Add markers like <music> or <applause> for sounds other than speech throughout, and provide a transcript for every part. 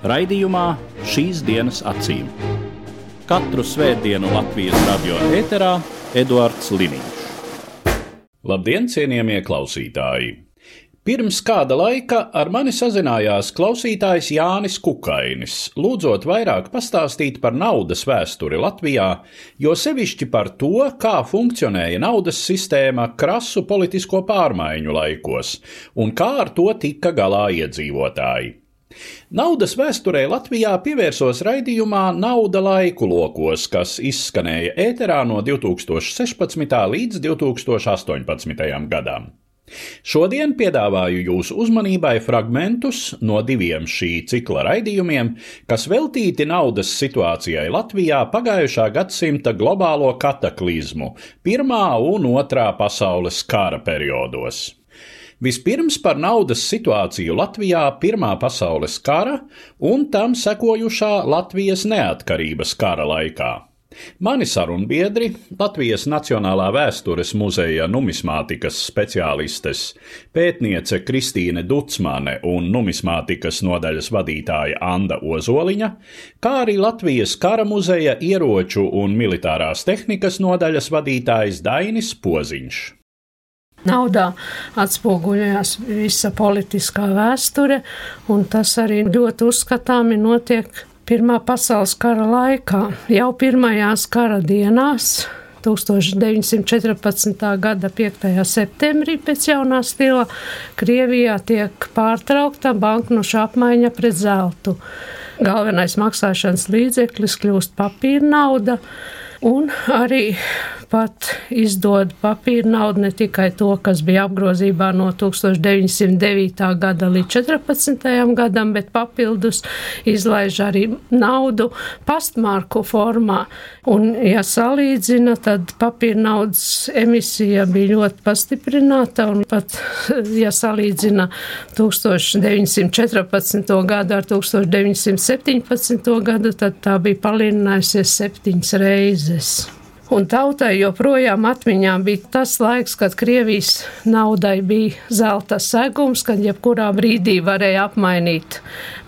Raidījumā šīs dienas acīm. Katru svētdienu Latvijas radio eterā Eduards Liniņš. Labdien, cienījamie klausītāji! Pirms kāda laika ar mani sazinājās klausītājs Jānis Kukainis, lūdzot vairāk pastāstīt par naudas vēsturi Latvijā, jo sevišķi par to, kā funkcionēja naudas sistēma krasu politisko pārmaiņu laikos un kā ar to tika galā iedzīvotāji. Naudas vēsturē Latvijā pievērsos raidījumā Nauda laiku lokos, kas izskanēja ēterā no 2016. līdz 2018. gadam. Šodien piedāvāju jūsu uzmanībai fragmentus no diviem šī cikla raidījumiem, kas veltīti naudas situācijai Latvijā pagājušā gadsimta globālo kataklizmu, Pirmā un Otrā pasaules kara periodos. Vispirms par naudas situāciju Latvijā Pirmā pasaules kara un tam sekojušā Latvijas neatkarības kara laikā. Mani sarunbiedri, Latvijas Nacionālā vēstures muzeja numismātikas speciālistes, pētniece Kristīne Dutsmane un numismātikas nodaļas vadītāja Anda Ozoliņa, kā arī Latvijas kara muzeja ieroču un militārās tehnikas nodaļas vadītājs Dainis Poziņš. Naudā atspoguļojās visa politiskā vēsture, un tas arī ļoti uzskatāmi notiek Pirmā pasaules kara laikā. Jau pirmajās kara dienās 1914. gada 5. septembrī pēc jaunā stila Krievijā tiek pārtraukta banknošu apmaiņa pret zeltu. Galvenais maksāšanas līdzeklis kļūst papīra nauda, un arī pat izdod papīra naudu, ne tikai to, kas bija apgrozībā no 1909. gada līdz 14. gadam, bet papildus izlaiž arī naudu pastmarku formā. Un, ja salīdzina, tad papīra naudas emisija bija ļoti pastiprināta, un pat, ja salīdzina 1914. gadu ar 1917. gadu, tad tā bija palielinājusies septiņas reizes. Un tautai joprojām atmiņā bija tas laiks, kad Krievijas naudai bija zelta segums, kad jebkurā brīdī varēja apmainīt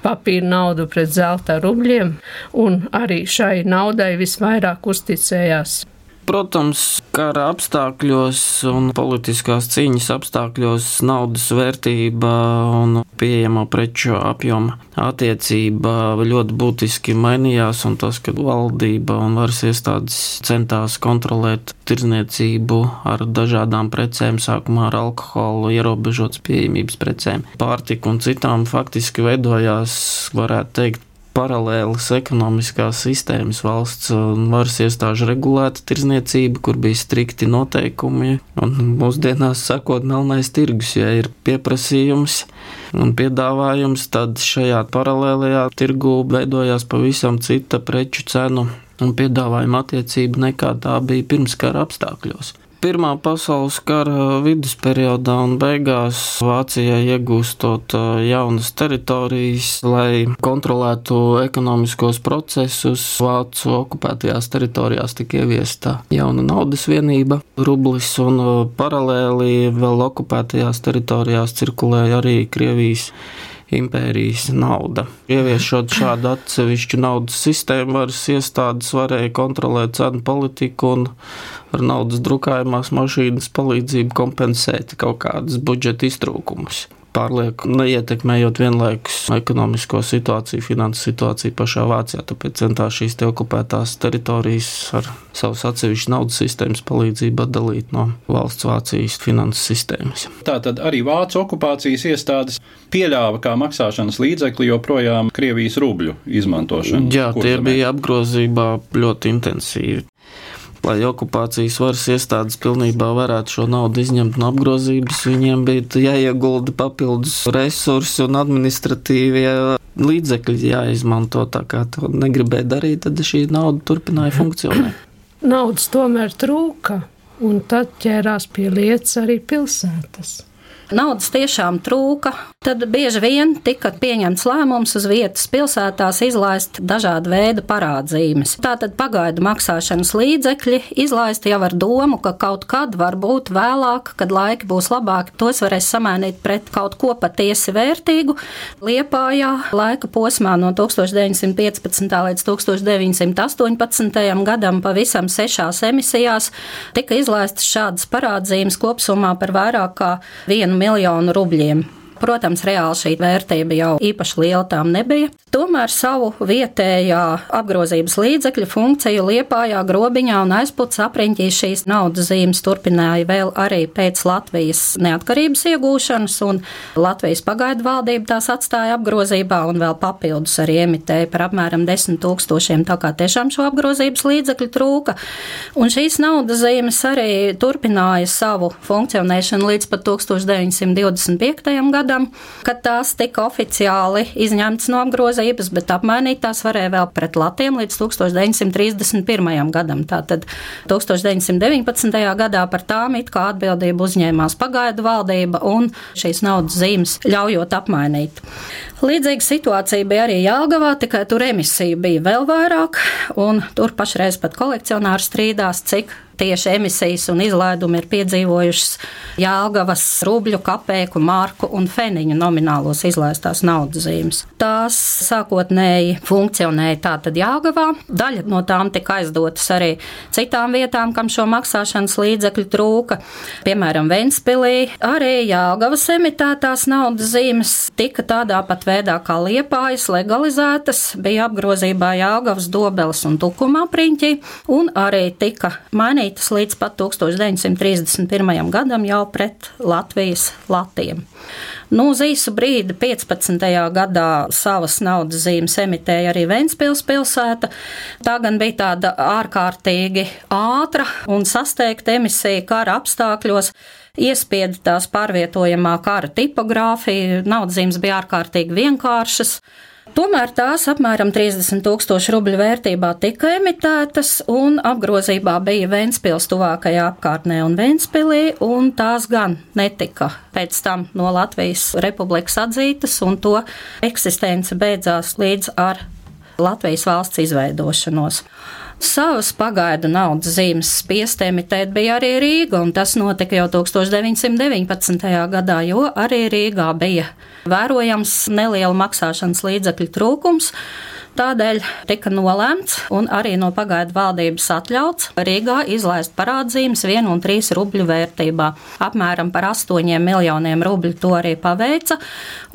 papīra naudu pret zelta rubļiem, un arī šai naudai visvairāk uzticējās Protams, kara apstākļos un politiskās cīņas apstākļos naudas vērtība un pieejamā preču apjoma attiecība ļoti būtiski mainījās, un tas, ka valdība un varas iestādes centās kontrolēt tirzniecību ar dažādām precēm, sākumā ar alkoholu, ierobežotas pieejamības precēm, pārtiku un citām, faktiski veidojās, varētu teikt, paralēlas ekonomiskās sistēmas valsts un varas iestāžu regulēta tirzniecība, kur bija strikti noteikumi. Un mūsdienās sakot, melnais tirgus, ja ir pieprasījums un piedāvājums, tad šajā paralēlajā tirgu veidojās pavisam cita preču cenu un piedāvājuma attiecība nekā tā bija pirms kara apstākļos. Pirmā pasaules kara vidusperiodā un beigās Vācijai iegūstot jaunas teritorijas, lai kontrolētu ekonomiskos procesus, Vācu okupētajās teritorijās tika ieviesta jauna naudas vienība, rublis, un paralēli vēl okupētajās teritorijās cirkulēja arī Krievijas impērijas nauda. Ieviešot šādu atsevišķu naudas sistēmu, varas iestādes varēja kontrolēt cenu politiku un ar naudas drukājumās mašīnas palīdzību kompensēt kaut kādus budžeta iztrūkumus pārlieku neietekmējot vienlaikus ekonomisko situāciju, finanses situāciju pašā Vācijā. Tāpēc centās šīs te okupētās teritorijas ar savas atsevišķas naudas sistēmas palīdzību atdalīt no valsts Vācijas finanses sistēmas. Tātad arī Vācu okupācijas iestādes pieļāva kā maksāšanas līdzekli joprojām Krievijas rubļu izmantošanu. Jā, tie bija apgrozībā ļoti intensīvi lai okupācijas varas iestādes pilnībā varētu šo naudu izņemt no apgrozības, viņiem bija jāiegulda papildus resursi un administratīvie līdzekļi jāizmanto tā, kā to negribēja darīt, tad šī nauda turpināja funkcionēt. <clears throat> Naudas tomēr trūka, un tad ķērās pie lietas arī pilsētas naudas tiešām trūka, tad bieži vien tika pieņemts lēmums uz vietas pilsētās izlaist dažādu veidu parādzīmes. Tātad pagaidu maksāšanas līdzekļi izlaisti jau ar domu, ka kaut kad, varbūt vēlāk, kad laiki būs labāki, tos varēs samainīt pret kaut ko patiesi vērtīgu. Liepājā laika posmā no 1915. līdz 1918. gadam pavisam sešās emisijās tika izlaistas šādas parādzīmes kopsumā par vairāk kā vienu miljonu rubļiem. Protams, reāli šī vērtība jau īpaši liela tām nebija. Tomēr savu vietējā apgrozības līdzekļu funkciju Liepājā, Grobiņā un aizputs apriņķī šīs naudas zīmes turpināja vēl arī pēc Latvijas neatkarības iegūšanas, un Latvijas pagaidu valdība tās atstāja apgrozībā un vēl papildus arī emitēja par apmēram 10 tūkstošiem, tā kā tiešām šo apgrozības līdzekļu trūka. Un šīs naudas zīmes arī turpināja savu funkcionēšanu līdz pat 1925. gadam gadam, kad tās tika oficiāli izņemtas no apgrozības, bet apmainīt tās varēja vēl pret latiem līdz 1931. gadam. Tātad 1919. gadā par tām it kā atbildību uzņēmās pagaidu valdība un šīs naudas zīmes ļaujot apmainīt. Līdzīga situācija bija arī Jālgavā, tikai tur emisija bija vēl vairāk, un tur pašreiz pat kolekcionāri strīdās, cik tieši emisijas un izlaidumi ir piedzīvojušas Jālgavas rubļu, kapēku, marku un feniņu nominālos izlaistās naudas zīmes. Tās sākotnēji funkcionēja tātad Jālgavā, daļa no tām tika aizdotas arī citām vietām, kam šo maksāšanas līdzekļu trūka. Piemēram, Ventspilī arī Jālgavas emitētās naudas zīmes tika tādā pat veidā kā liepājas legalizētas, bija apgrozībā Jālgavas dobeles un tukuma apriņķi, un arī tika mainīta mainītas līdz pat 1931. gadam jau pret Latvijas latiem. Nu, uz īsu brīdi, 15. gadā, savas naudas zīmes emitēja arī Ventspils pilsēta. Tā gan bija tāda ārkārtīgi ātra un sasteigta emisija kara apstākļos iespieda tās pārvietojamā kara tipogrāfija, naudas zīmes bija ārkārtīgi vienkāršas. Tomēr tās apmēram 30 tūkstoši rubļu vērtībā tika emitētas, un apgrozībā bija Vēnspils tuvākajā apkārtnē un Vēnspilī, un tās gan netika pēc tam no Latvijas republikas atzītas, un to eksistence beidzās līdz ar Latvijas valsts izveidošanos. Savas pagaidu naudas zīmes spiest emitēt bija arī Rīga, un tas notika jau 1919. gadā, jo arī Rīgā bija vērojams neliela maksāšanas līdzekļu trūkums. Tādēļ tika nolēmts un arī no pagaidu valdības atļauts Rīgā izlaist parādzīmes 1 un 3 rubļu vērtībā. Apmēram par 8 miljoniem rubļu to arī paveica,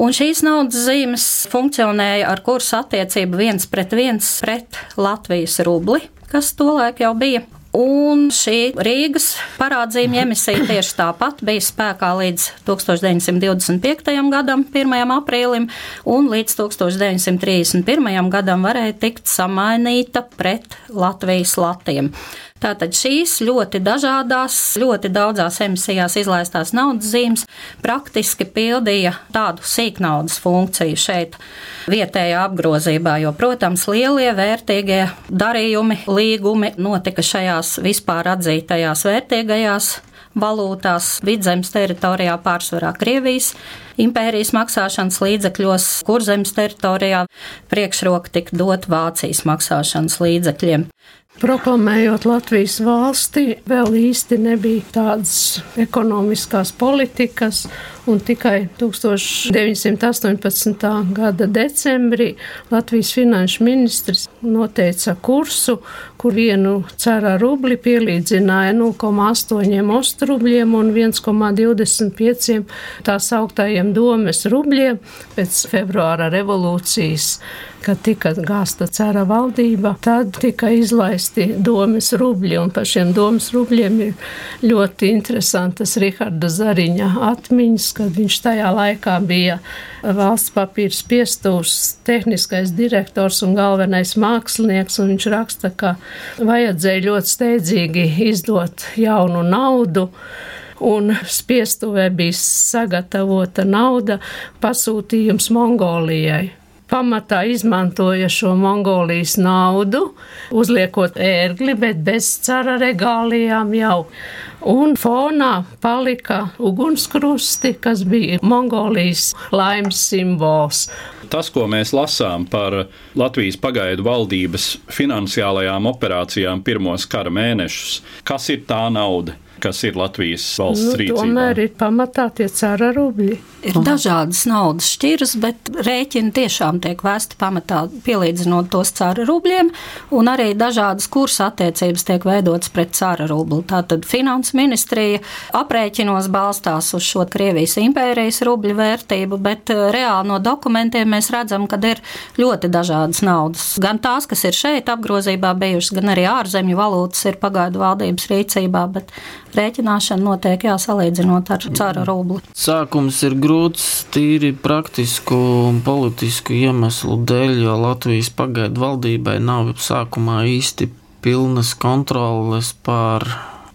un šīs naudas zīmes funkcionēja ar kursu attiecību viens pret viens pret Latvijas rubli kas tolaik jau bija. Un šī Rīgas parādzīme emisija tieši tāpat bija spēkā līdz 1925. gadam, 1. aprīlim, un līdz 1931. gadam varēja tikt samainīta pret Latvijas latiem. Tātad šīs ļoti dažādās, ļoti daudzās emisijās izlaistās naudas zīmes praktiski pildīja tādu sīknaudas funkciju šeit vietējā apgrozībā, jo, protams, lielie vērtīgie darījumi, līgumi notika šajās vispār atzītajās vērtīgajās valūtās vidzemes teritorijā, pārsvarā Krievijas impērijas maksāšanas līdzekļos, kurzemes teritorijā priekšroka tika dot Vācijas maksāšanas līdzekļiem. Proklamējot Latvijas valsti, vēl īsti nebija tādas ekonomiskās politikas, un tikai 1918. gada decembrī Latvijas finanšu ministrs noteica kursu, kur vienu cera rubli pielīdzināja 0,8 ostrubļiem un 1,25 tā sauktajiem domes rubļiem pēc februāra revolūcijas kad tika gāsta cara valdība, tad tika izlaisti domas rubļi, un par šiem domas rubļiem ir ļoti interesantas Riharda Zariņa atmiņas, kad viņš tajā laikā bija valsts papīra spiestūrs, tehniskais direktors un galvenais mākslinieks, un viņš raksta, ka vajadzēja ļoti steidzīgi izdot jaunu naudu un spiestuvē bija sagatavota nauda pasūtījums Mongolijai. Pamatā izmantoja šo Mongolijas naudu, uzliekot ērgli, bet bez cara regālijām jau. Un fonā palika ugunskrusti, kas bija Mongolijas laimes simbols. Tas, ko mēs lasām par Latvijas pagaidu valdības finansiālajām operācijām pirmos kara mēnešus, kas ir tā nauda? Kas ir Latvijas valsts nu, rīcībā. Tomēr ir pamatā tie cara rubļi. Ir dažādas naudas šķiras, bet rēķini tiešām tiek vēsti pamatā pielīdzinot tos cara rubļiem, un arī dažādas kursa attiecības tiek veidotas pret cara rubli. Tātad finanses ministrija aprēķinos balstās uz šo Krievijas impērijas rubļu vērtību, bet eh, reāli no dokumentiem mēs redzam, ka ir ļoti dažādas naudas. Gan tās, kas ir šeit apgrozībā bijušas, gan arī ārzemju valūtas ir pagaidu valdības rīcībā, bet rēķināšana notiek jāsalīdzinot ar cara rubli. Sākums ir grūts tīri praktisku un politisku iemeslu dēļ, jo Latvijas pagaidu valdībai nav sākumā īsti pilnas kontroles pār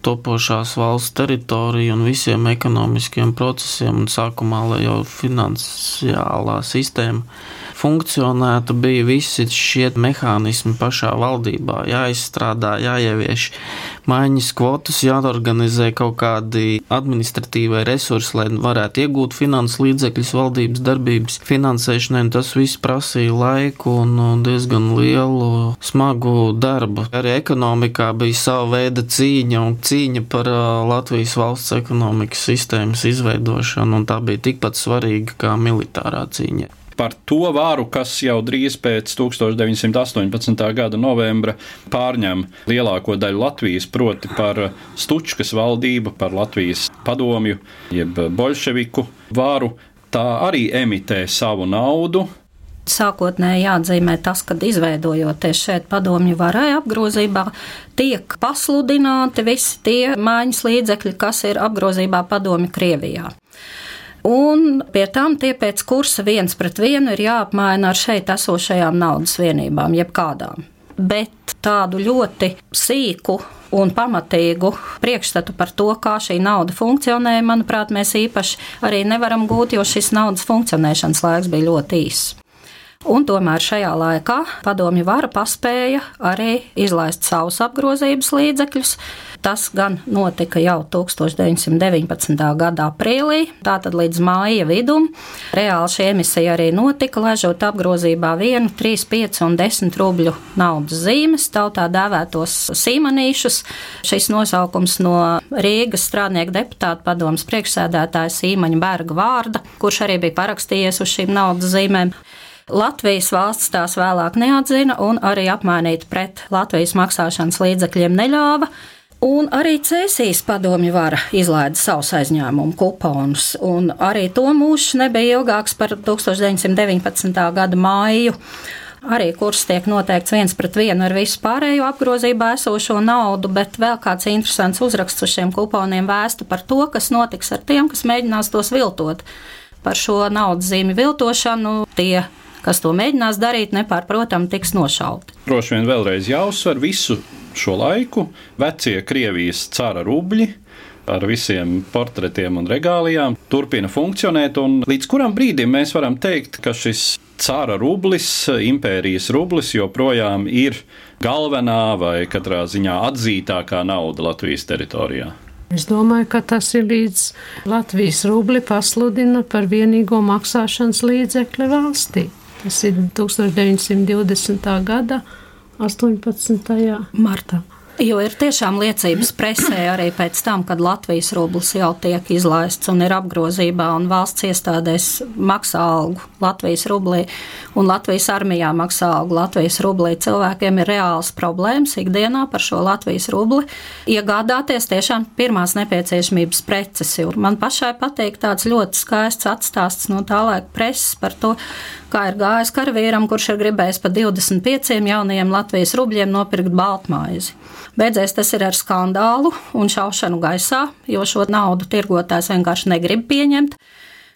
topošās valsts teritoriju un visiem ekonomiskiem procesiem, un sākumā jau finansiālā sistēma funkcionētu, bija visi šie mehānismi pašā valdībā jāizstrādā, jāievieš maiņas kvotas, jāorganizē kaut kādi administratīvai resursi, lai varētu iegūt finanses līdzekļus valdības darbības finansēšanai. Tas viss prasīja laiku un diezgan lielu smagu darbu. Arī ekonomikā bija sava veida cīņa un cīņa par Latvijas valsts ekonomikas sistēmas izveidošanu, un tā bija tikpat svarīga kā militārā cīņa par to varu, kas jau drīz pēc 1918. gada novembra pārņem lielāko daļu Latvijas, proti par Stučkas valdību, par Latvijas padomju, jeb bolševiku varu. Tā arī emitē savu naudu, Sākotnēji jāatzīmē tas, ka izveidojoties šeit padomju varai apgrozībā, tiek pasludināti visi tie maiņas līdzekļi, kas ir apgrozībā padomju Krievijā. Un pie tam tie pēc kursa viens pret vienu ir jāapmaina ar šeit esošajām naudas vienībām, jebkādām. Bet tādu ļoti sīku un pamatīgu priekšstatu par to, kā šī nauda funkcionē, manuprāt, mēs īpaši arī nevaram gūt, jo šis naudas funkcionēšanas laiks bija ļoti īss. Un tomēr šajā laikā padomju vara paspēja arī izlaist savus apgrozības līdzekļus. Tas gan notika jau 1919. gada aprīlī, tātad līdz māja vidum. Reāli šī emisija arī notika, laižot apgrozībā vienu, trīs, pieci un desmit rubļu naudas zīmes, tautā dēvētos sīmanīšus. Šis nosaukums no Rīgas strādnieku deputāta padomas priekšsēdētāja Sīmaņa Berga vārda, kurš arī bija parakstījies uz šīm naudas zīmēm. Latvijas valsts tās vēlāk neatzina un arī apmainīt pret Latvijas maksāšanas līdzekļiem neļāva. Un arī Cēsīs padomju vara izlaida savus aizņēmumu kuponus, un arī to mūžs nebija ilgāks par 1919. gada māju. Arī kurs tiek noteikts viens pret vienu ar visu pārējo apgrozībā esošo naudu, bet vēl kāds interesants uzraksts uz šiem kuponiem vēsta par to, kas notiks ar tiem, kas mēģinās tos viltot. Par šo naudas zīmi viltošanu tie kas to mēģinās darīt, nepārprotami tiks nošauti. Droši vien vēlreiz jāuzsver visu šo laiku vecie Krievijas cara rubļi ar visiem portretiem un regālijām, turpina funkcionēt. Līdz kuram brīdim mēs varam teikt, ka šis cara rublis, impērijas rublis, joprojām ir galvenā vai katrā ziņā atzītākā nauda Latvijas teritorijā? Es domāju, ka tas ir līdz Latvijas rubli pasludina par vienīgo maksāšanas līdzekli valstī. Tas ir 1920. gada 18. martā. Jo ir tiešām liecības presē arī pēc tam, kad Latvijas rublis jau tiek izlaists un ir apgrozībā, un valsts iestādēs maksā algu Latvijas rublī, un Latvijas armijā maksā algu Latvijas rublī. Cilvēkiem ir reāls problēmas ikdienā par šo Latvijas rubli iegādāties tiešām pirmās nepieciešamības preces. Man pašai patīk tāds ļoti skaists atstāsts no tā laika preses par to, kā ir gājis karavīram, kurš ir gribējis pa 25 jaunajiem Latvijas rubļiem nopirkt baltmaizi. Beidzēs tas ir ar skandālu un šaušanu gaisā, jo šo naudu tirgotājs vienkārši negrib pieņemt.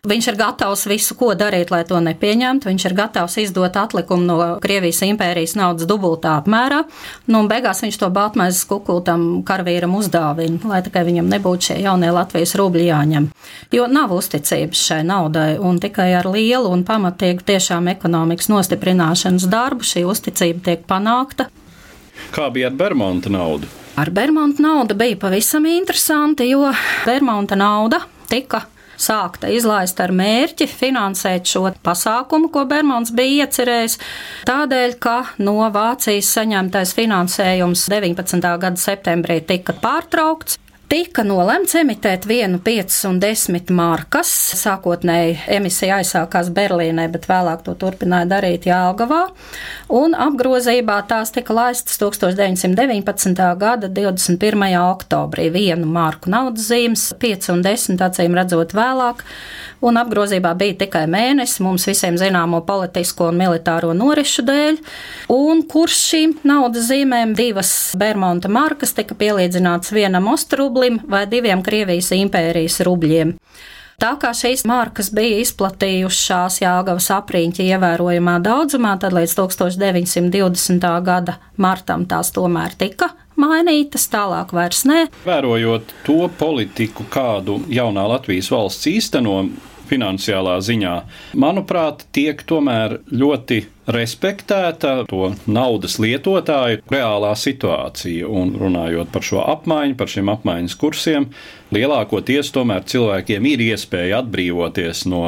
Viņš ir gatavs visu, ko darīt, lai to nepieņemtu. Viņš ir gatavs izdot atlikumu no Krievijas impērijas naudas dubultā apmērā. Nu, un beigās viņš to Baltmaizes kukultam karavīram uzdāvina, lai tikai viņam nebūtu šie jaunie Latvijas rubļi jāņem. Jo nav uzticības šai naudai, un tikai ar lielu un pamatīgu tiešām ekonomikas nostiprināšanas darbu šī uzticība tiek panākta. Kā bija ar Bermuda naudu? Ar Bermuda naudu bija pavisam interesanti, jo Bermuda nauda tika sākta izlaist ar mērķi finansēt šo pasākumu, ko Bermons bija iecerējis, tādēļ, ka no Vācijas saņemtais finansējums 19. gada septembrī tika pārtraukts. Tika nolemts emitēt vienu, piecas un desmit markas. Sākotnēji emisija aizsākās Berlīnē, bet vēlāk to turpināja darīt Jālgavā. Un apgrozībā tās tika laistas 1919. gada 21. oktobrī. Vienu marku naudas zīmes, 5 un 10 acīm redzot vēlāk un apgrozībā bija tikai mēnesis mums visiem zināmo politisko un militāro norišu dēļ, un kurš šīm naudas zīmēm divas Bermonta markas tika pielīdzināts vienam ostrublim vai diviem Krievijas impērijas rubļiem. Tā kā šīs markas bija izplatījušās Jāgavas apriņķa ievērojamā daudzumā, tad līdz 1920. gada martam tās tomēr tika mainītas, tālāk vairs nē. Vērojot to politiku, kādu jaunā Latvijas valsts īsteno, finansiālā ziņā, manuprāt, tiek tomēr ļoti respektēta to naudas lietotāju reālā situācija. Un runājot par šo apmaiņu, par šiem apmaiņas kursiem, lielākoties tomēr cilvēkiem ir iespēja atbrīvoties no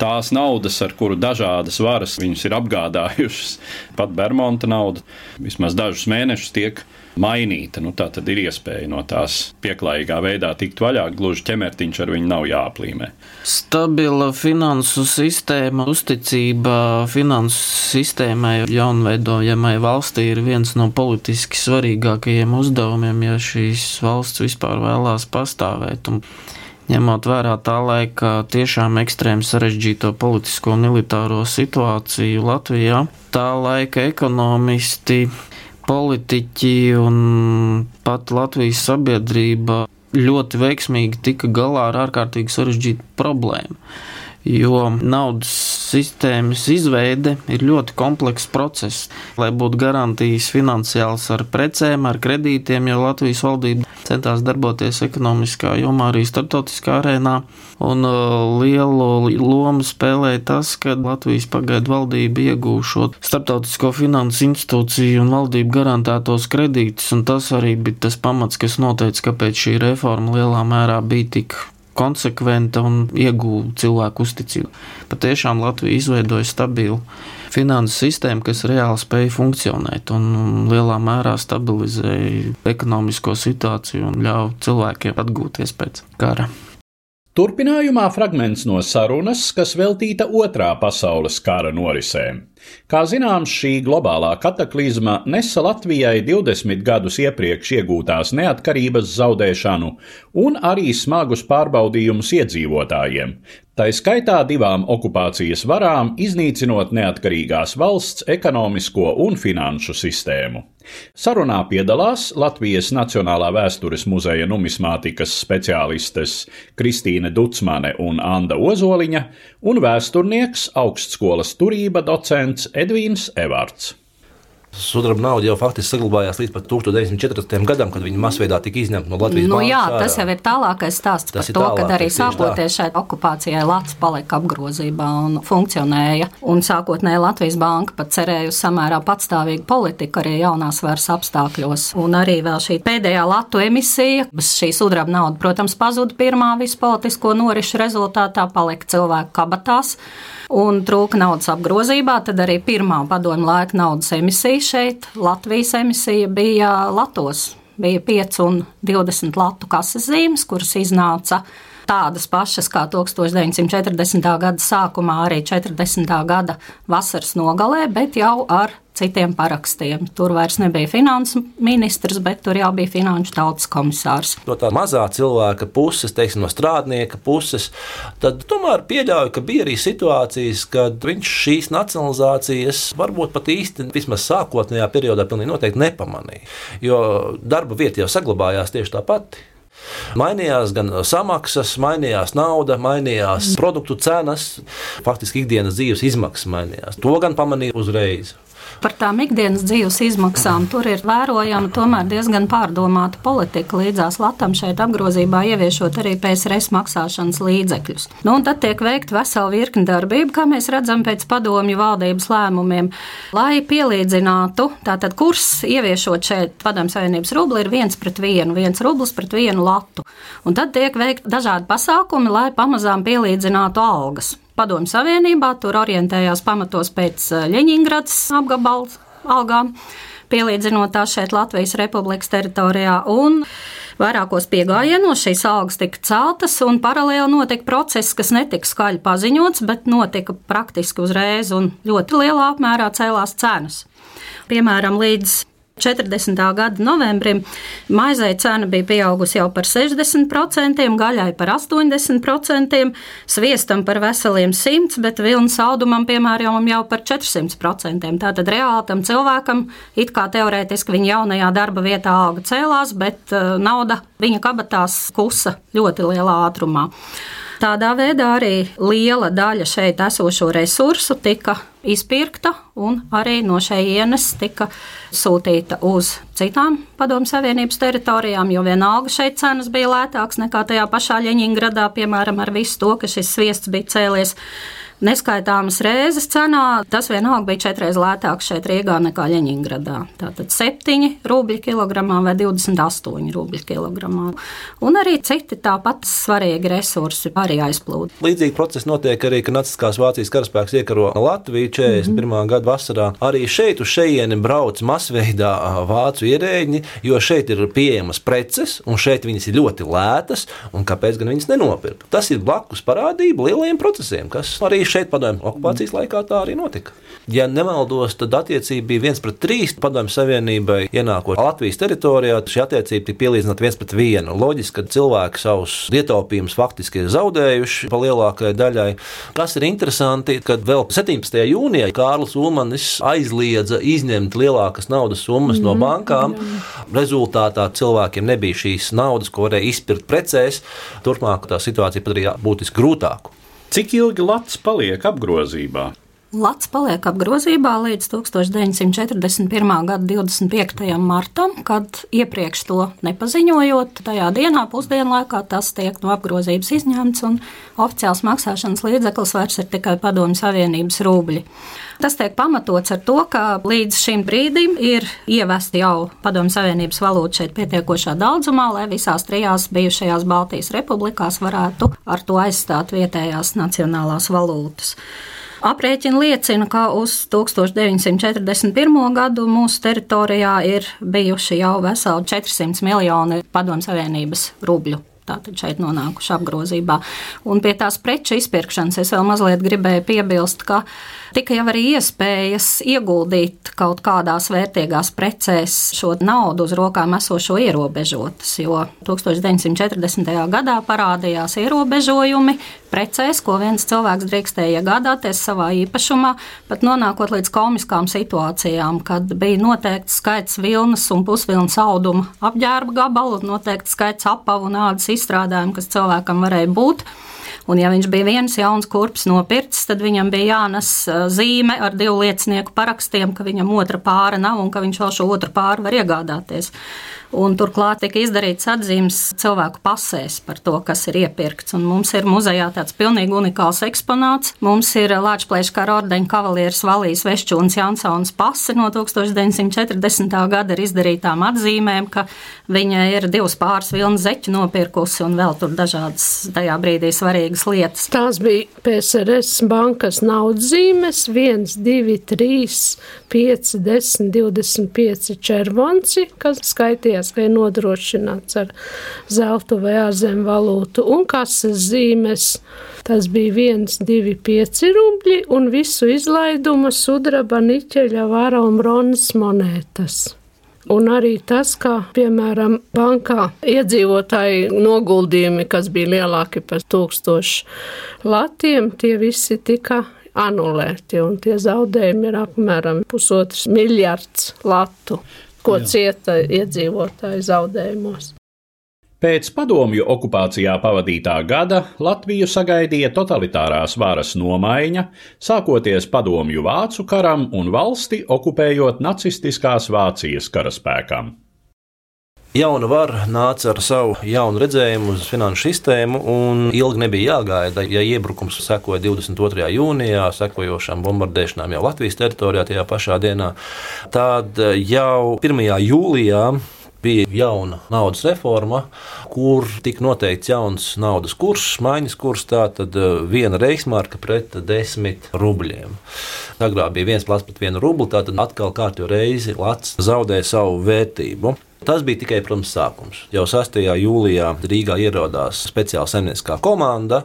tās naudas, ar kuru dažādas varas viņus ir apgādājušas. Pat Bermuda nauda vismaz dažus mēnešus tiek mainīta. Nu, tā tad ir iespēja no tās pieklājīgā veidā tikt vaļā. Gluži ķemertiņš ar viņu nav jāaplīmē. Stabila finansu sistēma, uzticība finansu sistēmai, jaunveidojamai valstī ir viens no politiski svarīgākajiem uzdevumiem, ja šīs valsts vispār vēlās pastāvēt. Un ņemot vērā tā laika tiešām ekstrēmi sarežģīto politisko un militāro situāciju Latvijā, tā laika ekonomisti politiķi un pat Latvijas sabiedrība ļoti veiksmīgi tika galā ar ārkārtīgi sarežģītu problēmu jo naudas sistēmas izveide ir ļoti komplekss process. Lai būtu garantijas finansiāls ar precēm, ar kredītiem, jo Latvijas valdība centās darboties ekonomiskā jomā, arī starptautiskā arēnā. Un uh, lielu lomu spēlēja tas, ka Latvijas pagaidu valdība iegūšot starptautisko finansu institūciju un valdību garantētos kredītus, tas arī bija tas pamats, kas noteica, kāpēc šī reforma lielā mērā bija tik konsekventa un iegūta cilvēku uzticību. Patiešām Latvija izveidoja stabilu finansu sistēmu, kas reāli spēja funkcionēt un lielā mērā stabilizēja ekonomisko situāciju un ļāva cilvēkiem atgūties pēc kara. Turpinājumā fragments no sarunas, kas veltīta otrā pasaules kara norisēm. Kā zināms, šī globālā kataklizma nesa Latvijai 20 gadus iepriekš iegūtās neatkarības zaudēšanu un arī smagus pārbaudījumus iedzīvotājiem, tā skaitā divām okupācijas varām, iznīcinot neatkarīgās valsts ekonomisko un finanšu sistēmu. Sarunā piedalās Latvijas Nacionālā vēstures muzeja numismātikas speciālistes Kristīne Ducmane un Anda Ozoliņa un vēsturnieks augstskolas turība docents Edvīns Evarts. Sudraba nauda jau faktiski saglabājās līdz 1914. gadam, kad viņa masveidā tika izņemta no Latvijas nu. Jā, ārā. tas jau ir tālākais stāsts Tas par to, tālākais, ka arī sākoties šai okupācijai Latvijas palika apgrozībā un funkcionēja. Un sākotnēji Latvijas banka pat cerēja uz samērā patstāvīgu politiku arī jaunās varas apstākļos. Un arī vēl šī pēdējā latu emisija, šī sudraba nauda, protams, pazuda pirmā visu politisko norišu rezultātā, palika cilvēku kabatās un trūka naudas apgrozībā, tad arī pirmā padomu laika naudas emisija šeit, Latvijas emisija bija Latos. Bija 5 un 20 latu kases zīmes, kuras iznāca tādas pašas kā 1940. gada sākumā, arī 40. gada vasaras nogalē, bet jau ar citiem parakstiem. Tur vairs nebija finanses ministrs, bet tur jau bija finanšu tautas komisārs. No tā mazā cilvēka puses, teiksim, no strādnieka puses, tad tomēr pieļauju, ka bija arī situācijas, kad viņš šīs nacionalizācijas varbūt pat īsti, vismaz sākotnējā periodā, pilnīgi noteikti nepamanīja. Jo darba vieta jau saglabājās tieši tāpat. Mainījās gan samaksas, mainījās nauda, mainījās produktu cenas, faktiski ikdienas dzīves izmaksas mainījās. To gan pamanīja uzreiz. Par tām ikdienas dzīves izmaksām tur ir vērojama tomēr diezgan pārdomāta politika līdzās Latvijam šeit apgrozībā ieviešot arī PSRS maksāšanas līdzekļus. Nu, un tad tiek veikta vesela virkni darbību, kā mēs redzam pēc padomju valdības lēmumiem, lai pielīdzinātu, tātad kurs ieviešot šeit padomju savienības rubli ir viens pret vienu, viens rublis pret vienu latu. Un tad tiek veikti dažādi pasākumi, lai pamazām pielīdzinātu algas. Padomju Savienībā, tur orientējās pamatos pēc Ļeņingradas apgabala algām, pielīdzinot tās šeit Latvijas Republikas teritorijā. Un Vairākos piegājienos šīs algas tika celtas, un paralēli notika process, kas netika skaļi paziņots, bet notika praktiski uzreiz un ļoti lielā apmērā cēlās cenas. Piemēram, līdz 40. gada novembrim maizei cena bija pieaugusi jau par 60%, gaļai par 80%, sviestam par veseliem 100%, bet vilnas audumam, piemēram, jau par 400%. Tātad reāli tam cilvēkam, it kā teorētiski viņa jaunajā darba vietā alga cēlās, bet uh, nauda viņa kabatās kusa ļoti lielā ātrumā. Tādā veidā arī liela daļa šeit esošo resursu tika izpirkta un arī no šejienes tika sūtīta uz citām Padomu Savienības teritorijām, jo vienalga šeit cenas bija lētākas nekā tajā pašā Ļeņingradā, piemēram, ar visu to, ka šis sviests bija cēlies neskaitāmas reizes cenā. Tas vienalga bija četreiz lētāks šeit Rīgā nekā Ļeņingradā. Tātad 7 rubļi kilogramā vai 28 rubļi kilogramā. Un arī citi tāpat svarīgi resursi arī aizplūda. Līdzīgi procesi notiek arī, kad Naciskās Vācijas karaspēks iekaro Latviju 41. Mm -hmm. gada vasarā. Arī šeit uz šejieni brauc masveidā vācu ierēģi, jo šeit ir pieejamas preces, un šeit viņas ir ļoti lētas, un kāpēc gan viņas nenopirkt? Tas ir blakus parādība lielajiem procesiem, kas arī šeit padomju okupācijas laikā tā arī notika. Ja nemaldos, tad attiecība bija viens pret trīs padomju savienībai ienākot Latvijas teritorijā. Šī attiecība tika pielīdzināta viens pret vienu. Loģiski, ka cilvēki savus ietaupījumus faktiski ir zaudējuši pa lielākajai daļai. Kas ir interesanti, kad vēl 17. jūnijā Kārlis Ulmanis aizliedza izņemt lielākas naudas summas mm, no mhm. bankām. Rezultātā cilvēkiem nebija šīs naudas, ko varēja izpirkt precēs. Turpmāk tā situācija padarīja būtiski grūtāku. Cik ilgi Latvijas paliek apgrozībā? Lats paliek apgrozībā līdz 1941. gada 25. martam, kad iepriekš to nepaziņojot, tajā dienā pusdienlaikā tas tiek no apgrozības izņemts un oficiāls maksāšanas līdzeklis vairs ir tikai Padomju Savienības rubļi. Tas tiek pamatots ar to, ka līdz šim brīdim ir ievesti jau Padomju Savienības valūta šeit pietiekošā daudzumā, lai visās trijās bijušajās Baltijas republikās varētu ar to aizstāt vietējās nacionālās valūtas. Aprēķini liecina, ka uz 1941. gadu mūsu teritorijā ir bijuši jau veseli 400 miljoni Padomu Savienības rubļu tātad šeit nonākuši apgrozībā. Un pie tās preču izpirkšanas es vēl mazliet gribēju piebilst, ka tika jau arī iespējas ieguldīt kaut kādās vērtīgās precēs šo naudu uz rokām esošo ierobežotas, jo 1940. gadā parādījās ierobežojumi precēs, ko viens cilvēks drīkstēja iegādāties savā īpašumā, pat nonākot līdz komiskām situācijām, kad bija noteikts skaits vilnas un pusvilnas auduma apģērba gabalu, noteikts skaits apavu un ādas izstrādājumu, kas cilvēkam varēja būt. Un, ja viņš bija viens jauns kurpes nopircis, tad viņam bija jānes zīme ar divu liecinieku parakstiem, ka viņam otra pāra nav un ka viņš vēl šo otru pāri var iegādāties. Un turklāt tika izdarīts atzīmes cilvēku pasēs par to, kas ir iepirkts. Un mums ir muzejā tāds pilnīgi unikāls eksponāts. Mums ir Latvijas kara ordeņa kavalieris Valijas Vešķūns Jansons pase no 1940. gada ar izdarītām atzīmēm, ka viņa ir divas pāris vilnas zeķu nopirkusi un vēl tur dažādas tajā brīdī svarīgas lietas. Tās bija PSRS bankas naudas zīmes 1, 2, 3, 5, 10, 25 červonci, kas skaitīja izskatījās, ka ir nodrošināts ar zeltu vai ārzemju valūtu un kases zīmes. Tas bija 1, 2, 5 rubļi un visu izlaidumu sudraba, niķeļa, vara un bronzas monētas. Un arī tas, ka, piemēram, bankā iedzīvotāji noguldījumi, kas bija lielāki par tūkstošu latiem, tie visi tika anulēti, un tie zaudējumi ir apmēram pusotrs miljards latu ko Jā. cieta iedzīvotāji zaudējumos. Pēc padomju okupācijā pavadītā gada Latviju sagaidīja totalitārās varas nomaiņa, sākoties padomju vācu karam un valsti okupējot nacistiskās Vācijas karaspēkam. Jauna vara nāca ar savu jaunu redzējumu uz finanšu sistēmu, un ilgi nebija jāgaida. Ja iebrukums sekoja 22. jūnijā, sekojošām bombardēšanām jau Latvijas teritorijā tajā pašā dienā, tad jau 1. jūlijā bija jauna naudas reforma, kur tika noteikts jauns naudas kurs, maiņas kurs, tātad eh, viena reismarka pret desmit rubļiem. Agrāk bija viens plats pret vienu rubli, tātad atkal kārtīgi reizi Latvijas zaudēja savu vērtību. Tas bija tikai, protams, sākums. Jau 6. jūlijā Rīgā ieradās speciāla zemnieciskā komanda,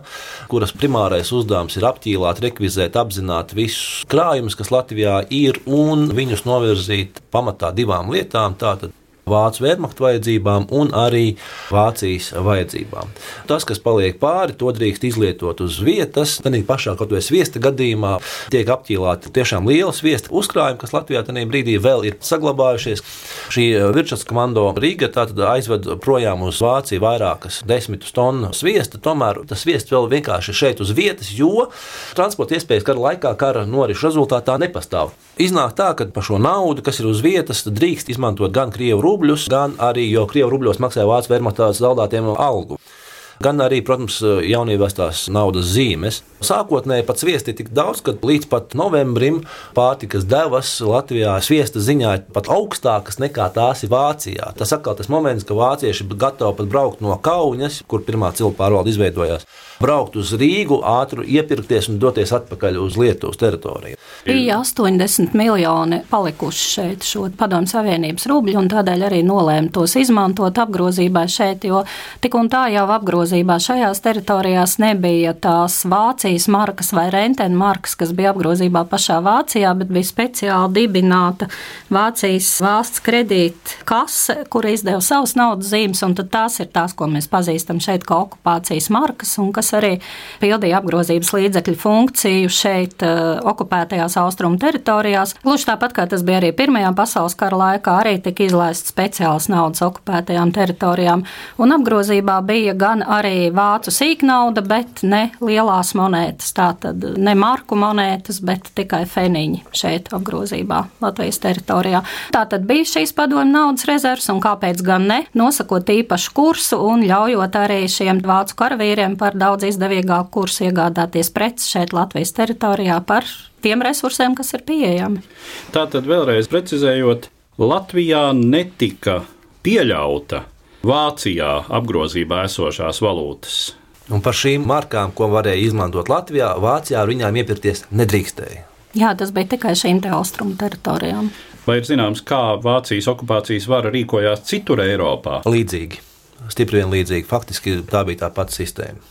kuras primārais uzdevums ir apķīlāt, rekvizēt, apzināt visus krājumus, kas Latvijā ir, un viņus novirzīt pamatā divām lietām. Tātad Vācu vērmaktu vajadzībām un arī Vācijas vajadzībām. Tas, kas paliek pāri, to drīkst izlietot uz vietas. Tad pašā kaut vai sviesta gadījumā tiek apķīlāti tiešām liela sviesta uzkrājumi, kas Latvijā tajā brīdī vēl ir saglabājušies. Šī virsmas komando Rīga aizved projām uz Vāciju vairākas desmitus tonu sviesta. Tomēr tas sviests vēl vienkārši šeit uz vietas, jo transporta iespējas kara laikā, kara norisu rezultātā nepastāv. Iznāk tā, ka par šo naudu, kas ir uz vietas, drīkst izmantot gan krievu rubļus, gan arī, jo krievu rubļos maksāja vācu vermatā zaudētiem algu gan arī, protams, jaunībās tās naudas zīmes. Sākotnēji pat sviesti tik daudz, ka līdz pat novembrim pārtikas devas Latvijā sviesta ziņā ir pat augstākas nekā tās ir Vācijā. Tas atkal tas moments, ka vācieši ir gatavi pat braukt no Kaunas, kur pirmā cilpa pārvalde izveidojās braukt uz Rīgu, ātri iepirkties un doties atpakaļ uz Lietuvas teritoriju. Bija 80 miljoni palikuši šeit, šo Padomu Savienības rubļu, un tādēļ arī nolēma tos izmantot apgrozībā šeit, jo tik un tā jau apgrozībā šajās teritorijās nebija tās Vācijas markas vai rentena markas, kas bija apgrozībā pašā Vācijā, bet bija speciāli dibināta Vācijas valsts kredīta kase, kur izdeva savus naudas zīmes, un tās ir tās, ko mēs pazīstam šeit kā okupācijas markas, un kas arī pildīja apgrozības līdzekļu funkciju šeit, uh, okupētajās austrumu teritorijās. Gluži tāpat kā tas bija arī Pirmajā pasaules kara laikā, arī tika izlaists speciāls naudas okupētajām teritorijām. Un apgrozībā bija gan arī vācu sīknauda, bet ne lielās monētas. Tātad ne marku monētas, bet tikai feniņi šeit apgrozībā Latvijas teritorijā. Tātad bija šīs padomju naudas rezerves, un kāpēc gan ne, nosakot īpašu kursu un ļaujot arī šiem vācu karavīriem par daudz izdevīgāku kursu iegādāties preces šeit Latvijas teritorijā par tiem resursiem, kas ir pieejami. Tātad vēlreiz precizējot, Latvijā netika pieļauta Vācijā apgrozībā esošās valūtas. Un par šīm markām, ko varēja izmantot Latvijā, Vācijā ar viņām iepirkties nedrīkstēja. Jā, tas bija tikai šīm te austrumu teritorijām. Vai ir zināms, kā Vācijas okupācijas vara rīkojās citur Eiropā? Līdzīgi, stipri vien līdzīgi. Faktiski tā bija tā pati sistēma.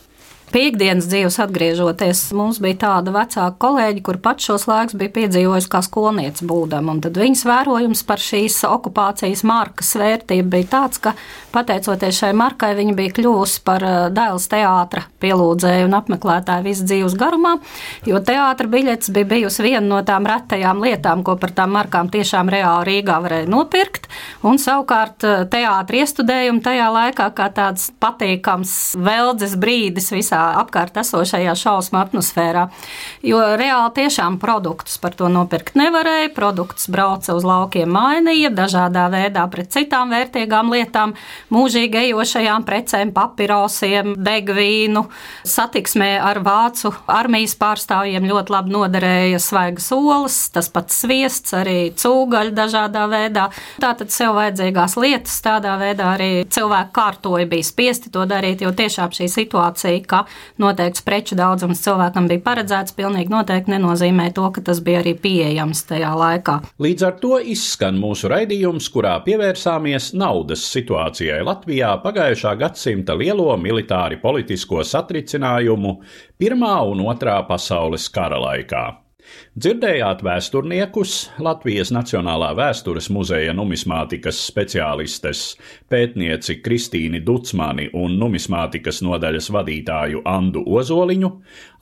Piektdienas dzīves atgriežoties, mums bija tāda vecāka kolēģi, kur pats šos laikus bija piedzīvojusi kā skolniece būdama. Tad viņas vērojums par šīs okupācijas markas vērtību bija tāds, ka pateicoties šai markai, viņa bija kļuvusi par eh, Dēls teātra pielūdzēju un apmeklētāju visu dzīves garumā, jo teātra biļets bija bijusi viena no tām retajām lietām, ko par tām markām tiešām reāli Rīgā varēja nopirkt. Un savukārt eh, teātra iestudējumi tajā laikā kā tāds patīkams veldzes brīdis visā apkārt esošajā šausmu atmosfērā. Jo reāli tiešām produktus par to nopirkt nevarēja. Produkts brauca uz laukiem mainīja dažādā veidā pret citām vērtīgām lietām, mūžīgi ejošajām precēm, papirosiem, degvīnu. Satiksmē ar vācu armijas pārstāvjiem ļoti labi noderēja svaigas olas, tas pats sviests, arī cūgaļa dažādā veidā. Tātad sev vajadzīgās lietas tādā veidā arī cilvēki kārtoja, bija spiesti to darīt, jo tiešām šī situācija, ka noteikts preču daudzums cilvēkam bija paredzēts, pilnīgi noteikti nenozīmē to, ka tas bija arī pieejams tajā laikā. Līdz ar to izskan mūsu raidījums, kurā pievērsāmies naudas situācijai Latvijā pagājušā gadsimta lielo militāri politisko satricinājumu Pirmā un Otrā pasaules kara laikā. Dzirdējāt vēsturniekus, Latvijas Nacionālā vēstures muzeja numismātikas speciālistes, pētnieci Kristīni Ducmani un numismātikas nodaļas vadītāju Andu Ozoliņu,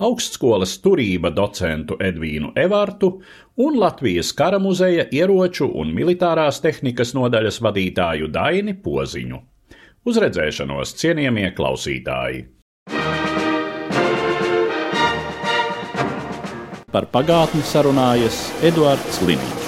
augstskolas turība docentu Edvīnu Evartu un Latvijas kara muzeja ieroču un militārās tehnikas nodaļas vadītāju Daini Poziņu. Uz redzēšanos, cienījamie klausītāji! Par pagātni sarunājas Eduards Līniju.